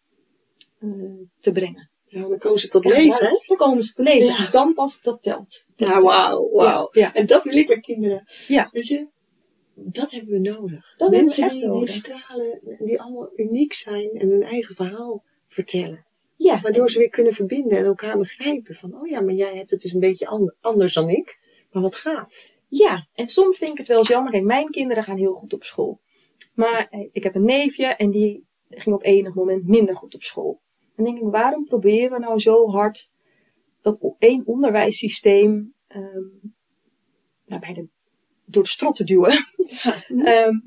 [SPEAKER 3] uh, te brengen.
[SPEAKER 2] Ja, dan komen ze tot leven, hè?
[SPEAKER 3] Dan komen ze te leven. Ja. Dan pas dat telt. Dat
[SPEAKER 2] ja, wauw, wauw.
[SPEAKER 3] Ja.
[SPEAKER 2] En dat wil ik met kinderen.
[SPEAKER 3] Ja.
[SPEAKER 2] Weet je, dat hebben we nodig.
[SPEAKER 3] Dat
[SPEAKER 2] Mensen
[SPEAKER 3] we
[SPEAKER 2] die, die stralen, die allemaal uniek zijn en hun eigen verhaal vertellen.
[SPEAKER 3] Ja,
[SPEAKER 2] Waardoor ze weer kunnen verbinden en elkaar begrijpen. Van, oh ja, maar jij hebt het dus een beetje an- anders dan ik. Maar wat gaaf.
[SPEAKER 3] Ja, en soms vind ik het wel eens jammer. Kijk, mijn kinderen gaan heel goed op school. Maar eh, ik heb een neefje en die ging op enig moment minder goed op school. En dan denk ik, waarom proberen we nou zo hard dat één onderwijssysteem ehm, nou, bij de, door de strot te duwen? (laughs) (laughs) Ehm,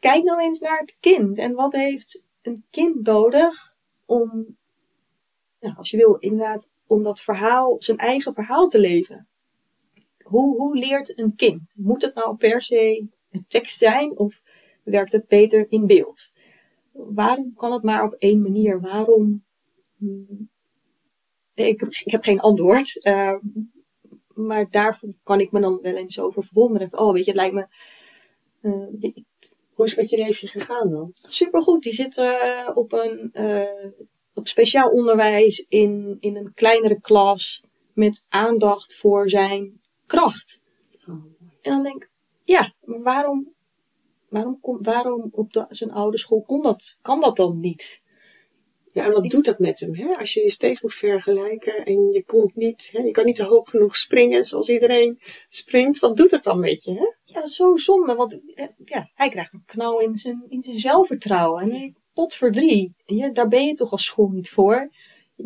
[SPEAKER 3] kijk nou eens naar het kind. En wat heeft een kind nodig om, nou, als je wil, inderdaad, om dat verhaal, zijn eigen verhaal te leven? Hoe, hoe leert een kind? Moet het nou per se een tekst zijn of werkt het beter in beeld? Waarom kan het maar op één manier? Waarom? hmm, Ik, ik heb geen antwoord. eh, maar daar kan ik me dan wel eens over verwonderen. Oh, weet je, het lijkt me eh,
[SPEAKER 2] Hoe is het met je neefje gegaan dan?
[SPEAKER 3] supergoed. Die zit eh, op een op speciaal onderwijs in, in een kleinere klas met aandacht voor zijn kracht.
[SPEAKER 2] Oh,
[SPEAKER 3] En dan denk ik, ja, maar waarom, waarom, waarom op de, zijn oude school kon dat, kan dat dan niet?
[SPEAKER 2] Ja, en wat doet dat met hem? Hè? Als je je steeds moet vergelijken en je komt niet, hè? je kan niet te hoog genoeg springen zoals iedereen springt. Wat doet het dan met je? Hè?
[SPEAKER 3] Ja, dat is zo zonde, want eh, ja, hij krijgt een knauw in zijn, in zijn zelfvertrouwen. En pot voor drie. Ja, daar ben je toch als school niet voor.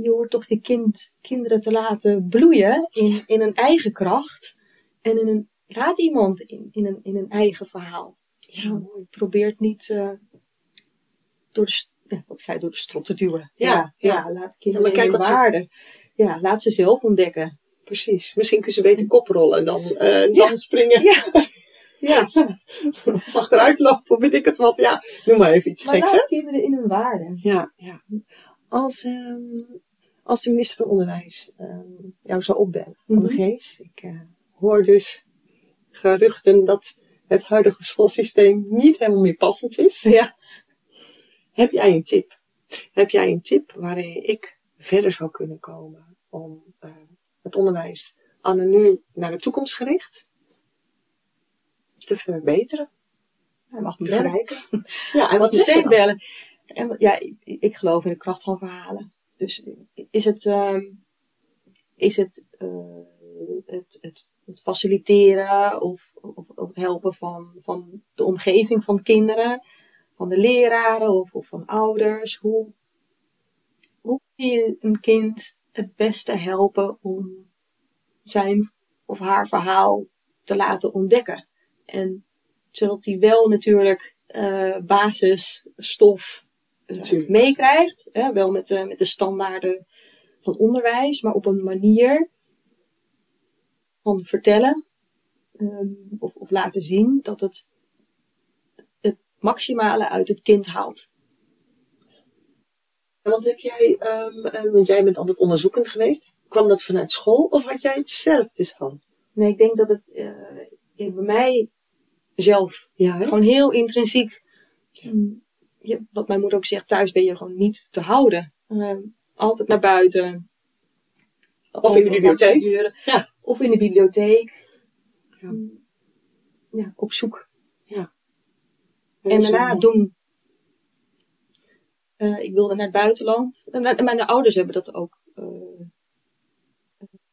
[SPEAKER 3] Je hoort toch die kind, kinderen te laten bloeien in, in een eigen kracht. En in een, laat iemand in, in, een, in een eigen verhaal.
[SPEAKER 2] Ja, mooi.
[SPEAKER 3] Probeert niet eh, door, de, ja, wat ga je, door de strot te duwen.
[SPEAKER 2] Ja,
[SPEAKER 3] ja,
[SPEAKER 2] ja.
[SPEAKER 3] laat
[SPEAKER 2] Ja,
[SPEAKER 3] kinderen
[SPEAKER 2] kijk
[SPEAKER 3] in
[SPEAKER 2] ze-
[SPEAKER 3] waarde. Ja, laat ze zelf ontdekken.
[SPEAKER 2] Precies. Misschien kun je beter koprollen dan, eh, dan
[SPEAKER 3] Ja.
[SPEAKER 2] springen.
[SPEAKER 3] Ja. (laughs) Ja,
[SPEAKER 2] of achteruit lopen, weet ik het wat. Ja, noem maar even iets
[SPEAKER 3] maar
[SPEAKER 2] geks,
[SPEAKER 3] laat kinderen in hun waarde.
[SPEAKER 2] Ja, ja. Als, ehm, als de minister van Onderwijs ehm, jou zou opbellen,
[SPEAKER 3] Mhm.
[SPEAKER 2] Anne Gees, ik eh, hoor dus geruchten dat het huidige schoolsysteem niet helemaal meer passend is.
[SPEAKER 3] Ja.
[SPEAKER 2] Heb jij een tip? Heb jij een tip waarin ik verder zou kunnen komen om eh, het onderwijs anno nu naar de toekomst gericht te verbeteren,
[SPEAKER 3] Hij mag me
[SPEAKER 2] verrijken? Ja, en wat
[SPEAKER 3] meteen bellen. En, ja, ik, ik geloof in de kracht van verhalen. Dus is het, ehm, is het, eh, het, het, het faciliteren of, of, het helpen van, van de omgeving van kinderen, van de leraren of, of van ouders? Hoe, hoe kun je een kind het beste helpen om zijn of haar verhaal te laten ontdekken? En zodat hij wel natuurlijk eh, basisstof
[SPEAKER 2] Natuurlijk.
[SPEAKER 3] meekrijgt. Hè, wel met de, met de standaarden van onderwijs, maar op een manier van vertellen ehm, of, of laten zien dat het het maximale uit het kind haalt.
[SPEAKER 2] Want heb jij, ehm, eh, want jij bent altijd onderzoekend geweest. Kwam dat vanuit school of had jij het zelf dus al?
[SPEAKER 3] Nee, ik denk dat het eh, bij mij zelf
[SPEAKER 2] Ja,
[SPEAKER 3] gewoon heel intrinsiek. mm, Je, wat mijn moeder ook zegt, thuis ben je gewoon niet te houden. Ehm, altijd naar buiten.
[SPEAKER 2] Of in de bibliotheek.
[SPEAKER 3] Deuren.
[SPEAKER 2] Ja.
[SPEAKER 3] Of in de bibliotheek.
[SPEAKER 2] Ja.
[SPEAKER 3] Ja, op zoek.
[SPEAKER 2] Ja,
[SPEAKER 3] En daarna doen. Eh, ik wilde naar het buitenland. En, en mijn ouders hebben dat ook eh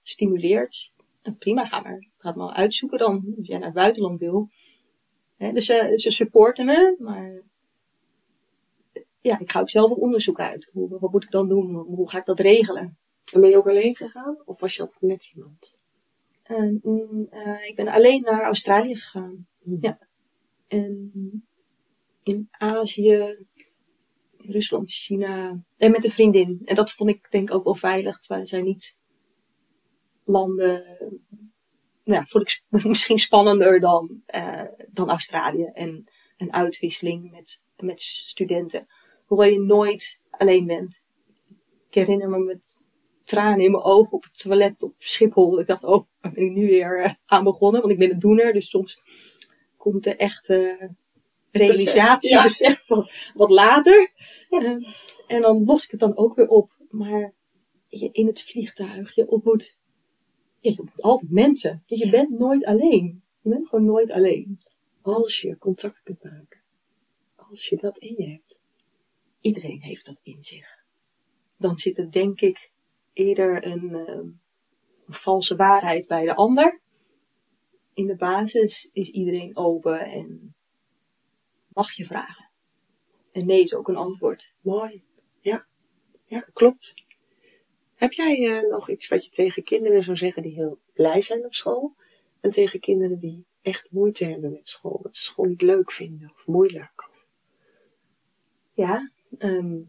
[SPEAKER 3] gestimuleerd. En prima, ga maar, ga het maar uitzoeken dan. Als jij naar het buitenland wil. Hè, dus ze, ze supporten me, maar ja, ik ga ook zelf op onderzoek uit. Hoe, wat moet ik dan doen? Hoe, ga ik dat regelen?
[SPEAKER 2] En ben je ook alleen gegaan? Of was je altijd met iemand?
[SPEAKER 3] En, mm, eh, ik ben alleen naar Australië gegaan.
[SPEAKER 2] Hmm.
[SPEAKER 3] Ja. En in Azië, Rusland, China. En met een vriendin. En dat vond ik denk ik ook wel veilig. Terwijl zij niet landen. Nou ja, vond ik (laughs) misschien spannender dan, eh, dan Australië. En een uitwisseling met, met studenten. Hoewel je nooit alleen bent. Ik herinner me met tranen in mijn ogen op het toilet op Schiphol. Ik dacht, oh, waar ben ik nu weer uh, aan begonnen? Want ik ben een doener, dus soms komt de echte realisatie,
[SPEAKER 2] Besef, ja.
[SPEAKER 3] besef, wat, wat later. Eh, en dan los ik het dan ook weer op. Maar je, in het vliegtuig, je ontmoet, je ontmoet altijd mensen. Dus je bent nooit alleen. Je bent gewoon nooit alleen.
[SPEAKER 2] Als je contact kunt maken. Als je dat in je hebt.
[SPEAKER 3] Iedereen heeft dat in zich. Dan zit het denk ik eerder een, eh, een valse waarheid bij de ander. In de basis is iedereen open en mag je vragen. En nee is ook een antwoord.
[SPEAKER 2] Mooi. Ja, ja klopt. Heb jij eh, nog iets wat je tegen kinderen zou zeggen die heel blij zijn op school? En tegen kinderen die echt moeite hebben met school? Dat ze school niet leuk vinden of moeilijk?
[SPEAKER 3] Ja, ehm,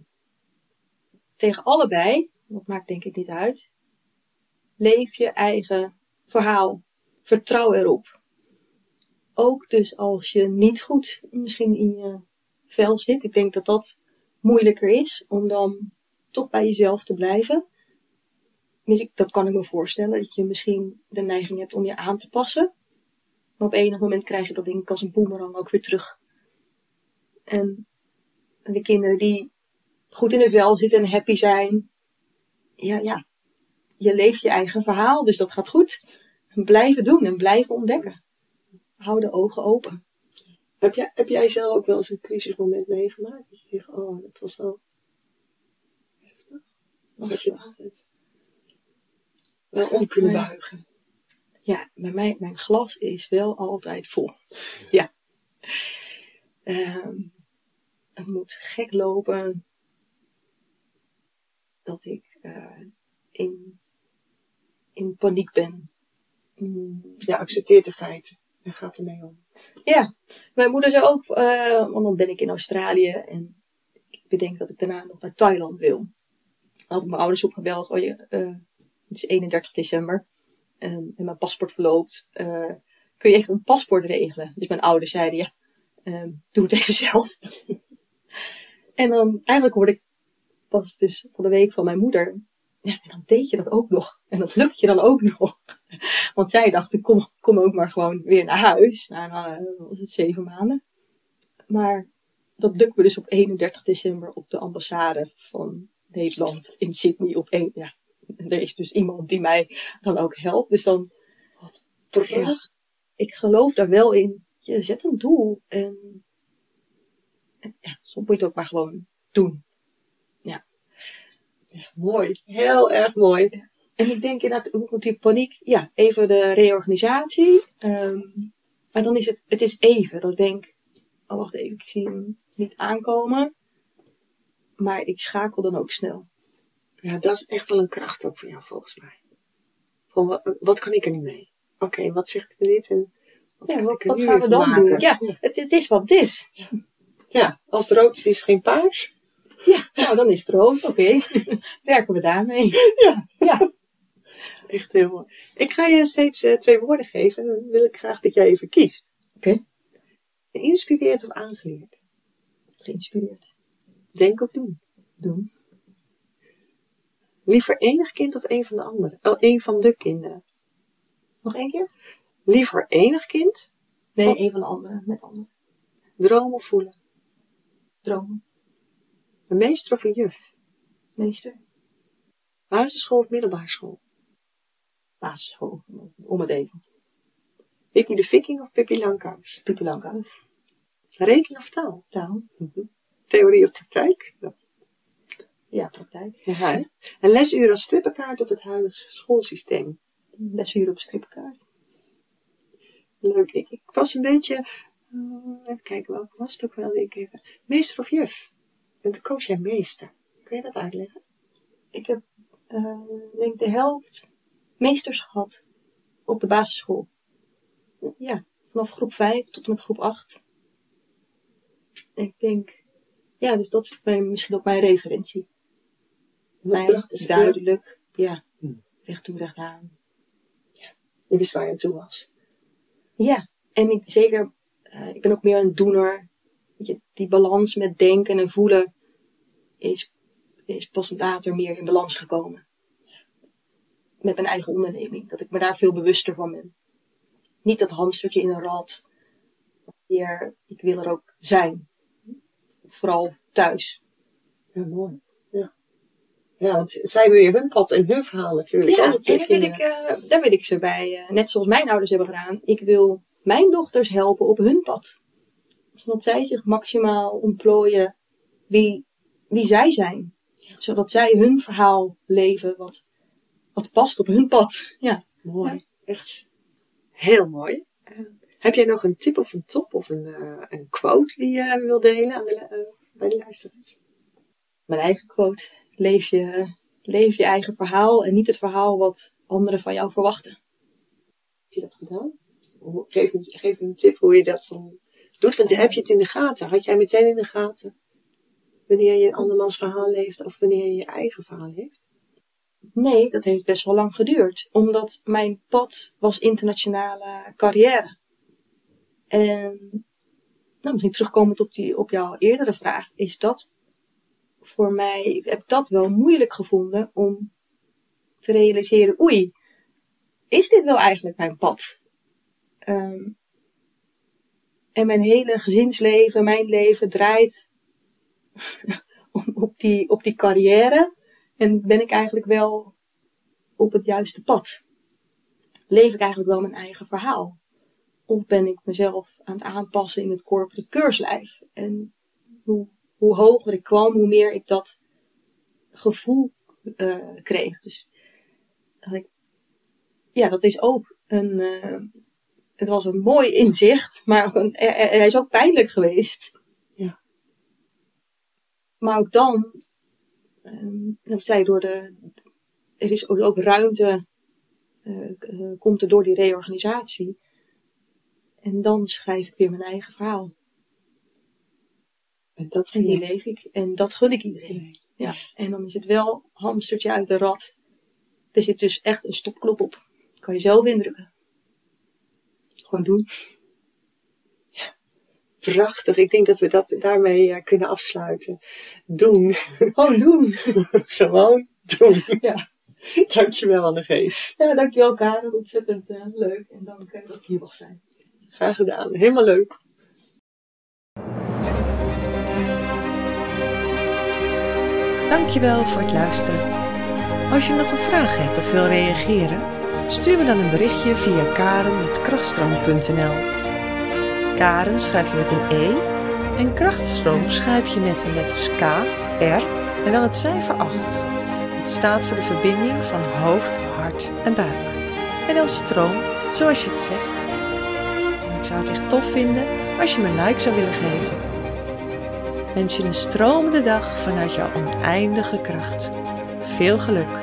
[SPEAKER 3] tegen allebei, dat maakt denk ik niet uit. Leef je eigen verhaal. Vertrouw erop. Ook dus als je niet goed misschien in je vel zit. Ik denk dat dat moeilijker is om dan toch bij jezelf te blijven. Dus dat kan ik me voorstellen, dat je misschien de neiging hebt om je aan te passen. Maar op enig moment krijg je dat denk ik als een boemerang ook weer terug. En de kinderen die goed in het vel zitten en happy zijn. Ja, ja. Je leeft je eigen verhaal, dus dat gaat goed. Blijven doen en blijven ontdekken. Hou de ogen open.
[SPEAKER 2] Heb jij, heb jij zelf ook wel eens een crisismoment meegemaakt? Dat je dacht, oh, dat was wel heftig. Heb je altijd wel om kunnen buigen?
[SPEAKER 3] Ja, bij mij, mijn glas is wel altijd vol. Ja. Ehm, het moet gek lopen dat ik eh, in, in paniek ben. Mm,
[SPEAKER 2] Ja, accepteert de feiten en gaat ermee om.
[SPEAKER 3] Ja, mijn moeder zei ook, eh, want dan ben ik in Australië en ik bedenk dat ik daarna nog naar Thailand wil. Had ik mijn ouders opgebeld, oh je, eh, het is 31 december en, en mijn paspoort verloopt. kun je even een paspoort regelen? Dus mijn ouders zeiden, ja, eh, doe het even (laughs) zelf. En dan, eigenlijk hoorde ik pas dus van de week van mijn moeder, ja, en dan deed je dat ook nog. En dat lukt je dan ook nog. (laughs) Want zij dachten, kom, kom ook maar gewoon weer naar huis. Na, wat het, zeven maanden. Maar dat lukt me dus op 31 december op de ambassade van Nederland in Sydney. Op één, ja, er is dus iemand die mij dan ook helpt. Dus dan, ja, ik geloof daar wel in. Je zet een doel en, en ja, soms moet je het ook maar gewoon doen.
[SPEAKER 2] Mooi. Heel erg mooi.
[SPEAKER 3] En ik denk inderdaad, die paniek? Ja, even de reorganisatie. Ehm, maar dan is het, het is even. Dat ik denk, oh wacht even, ik zie hem niet aankomen. Maar ik schakel dan ook snel.
[SPEAKER 2] Ja, dat is echt wel een kracht ook voor jou volgens mij. Van, wat, wat kan ik er nu mee? Oké, wat zegt er dit? En wat,
[SPEAKER 3] Ja, gaan we dan
[SPEAKER 2] maken?
[SPEAKER 3] doen? Ja, het, het is wat het is.
[SPEAKER 2] Ja, als het rood is, is het geen paars.
[SPEAKER 3] Ja, nou dan is het rood. Oké, (laughs) werken we daarmee.
[SPEAKER 2] Ja.
[SPEAKER 3] Ja,
[SPEAKER 2] Echt heel mooi. Ik ga je steeds eh, twee woorden geven. En dan wil ik graag dat jij even kiest.
[SPEAKER 3] Oké.
[SPEAKER 2] Geïnspireerd of aangeleerd?
[SPEAKER 3] geïnspireerd.
[SPEAKER 2] Denken of doen?
[SPEAKER 3] Doen.
[SPEAKER 2] Liever enig kind of een van de anderen? Oh, een van de kinderen.
[SPEAKER 3] Nog één keer?
[SPEAKER 2] Liever enig kind?
[SPEAKER 3] Nee,
[SPEAKER 2] Oh.
[SPEAKER 3] een van de anderen. Met anderen.
[SPEAKER 2] Dromen of voelen?
[SPEAKER 3] Dromen.
[SPEAKER 2] Een meester of een juf?
[SPEAKER 3] Meester.
[SPEAKER 2] Basisschool of middelbare school?
[SPEAKER 3] Basisschool. Om het even.
[SPEAKER 2] Vicky de Viking of Pippi Langkous?
[SPEAKER 3] Pippi Langkous.
[SPEAKER 2] Rekenen of taal?
[SPEAKER 3] Taal.
[SPEAKER 2] Theorie of praktijk? Ja.
[SPEAKER 3] Ja, praktijk.
[SPEAKER 2] Ja, hè? Een lesuur als strippenkaart op het huidige schoolsysteem?
[SPEAKER 3] Lesuur op strippenkaart.
[SPEAKER 2] Leuk. Ik, ik was een beetje... eh, even kijken, welke was het ook wel? Ik even, meester of juf? En toen koos jij meester. Kun je dat uitleggen?
[SPEAKER 3] Ik heb, eh, denk de helft meesters gehad op de basisschool. Ja, vanaf groep 5 tot en met groep 8. Ik denk, ja, dus dat is mijn, misschien ook mijn referentie.
[SPEAKER 2] Opdracht is
[SPEAKER 3] duidelijk, ja,
[SPEAKER 2] Hm.
[SPEAKER 3] recht toe, recht aan.
[SPEAKER 2] Je wist waar je aan toe was.
[SPEAKER 3] Ja, en ik, zeker, eh, ik ben ook meer een doener weet je, die balans met denken en voelen is, is pas later meer in balans gekomen. Met mijn eigen onderneming. Dat ik me daar veel bewuster van ben. Niet dat hamstertje in een rad. Meer, ik wil er ook zijn. Vooral thuis.
[SPEAKER 2] Ja, mooi. Ja. Ja, want zij hebben weer hun pad en hun verhaal natuurlijk.
[SPEAKER 3] Ja, en daar wil, ik, eh, daar wil ik ze bij, eh, net zoals mijn ouders hebben gedaan. Ik wil mijn dochters helpen op hun pad. Zodat zij zich maximaal ontplooien wie, wie zij zijn. Zodat zij hun verhaal leven wat, wat past op hun pad. (laughs) Ja.
[SPEAKER 2] Mooi. Echt heel mooi. Heb jij nog een tip of een top of een, eh, een quote die je wil delen aan de, eh, bij de luisteraars?
[SPEAKER 3] Mijn eigen quote. Leef je, leef je eigen verhaal en niet het verhaal wat anderen van jou verwachten.
[SPEAKER 2] Heb je dat gedaan? Geef een, geef een tip hoe je dat dan doet. Want heb je het in de gaten? Had jij meteen in de gaten wanneer je een andermans verhaal leeft of wanneer je je eigen verhaal leeft?
[SPEAKER 3] Nee, dat heeft best wel lang geduurd. Omdat mijn pad was internationale carrière. En nou, misschien terugkomend op, die, op jouw eerdere vraag, is dat voor mij, heb ik dat wel moeilijk gevonden om te realiseren, oei, is dit wel eigenlijk mijn pad? Ehm, en mijn hele gezinsleven, mijn leven draait (laughs) op die, op die carrière. En ben ik eigenlijk wel op het juiste pad? Leef ik eigenlijk wel mijn eigen verhaal? Of ben ik mezelf aan het aanpassen in het corporate keurslijf? En hoe, hoe hoger ik kwam, hoe meer ik dat gevoel eh, kreeg. Dus ik, ja, dat is ook een. eh, het was een mooi inzicht, maar ook een, hij is ook pijnlijk geweest.
[SPEAKER 2] Ja.
[SPEAKER 3] Maar ook dan Ehm, dat zij door de. Er is ook, ruimte. eh, eh, komt er door die reorganisatie. En dan schrijf ik weer mijn eigen verhaal.
[SPEAKER 2] En dat
[SPEAKER 3] En die leef ik. En dat gun ik iedereen. Ja. En dan is het wel hamstertje uit de rat. Er zit dus echt een stopknop op. Kan je zelf indrukken. Gewoon doen.
[SPEAKER 2] Prachtig. Ik denk dat we dat daarmee eh, kunnen afsluiten. Doen.
[SPEAKER 3] Gewoon doen. (laughs)
[SPEAKER 2] Gewoon doen.
[SPEAKER 3] Ja.
[SPEAKER 2] Dankjewel, Anne-Gees.
[SPEAKER 3] Ja, dankjewel Karen. Ontzettend eh, leuk. En dank eh, dat ik hier mag zijn.
[SPEAKER 2] Graag gedaan. Helemaal leuk.
[SPEAKER 1] Dankjewel voor het luisteren. Als je nog een vraag hebt of wil reageren, stuur me dan een berichtje via karen.krachtstroom.nl Karen schrijf je met een E en krachtstroom schrijf je met de letters K, R en dan het cijfer 8. Het staat voor de verbinding van hoofd, hart en buik. En dan stroom, zoals je het zegt. Ik zou het echt tof vinden als je me een like zou willen geven. Wens je een stromende dag vanuit jouw oneindige kracht. Veel geluk!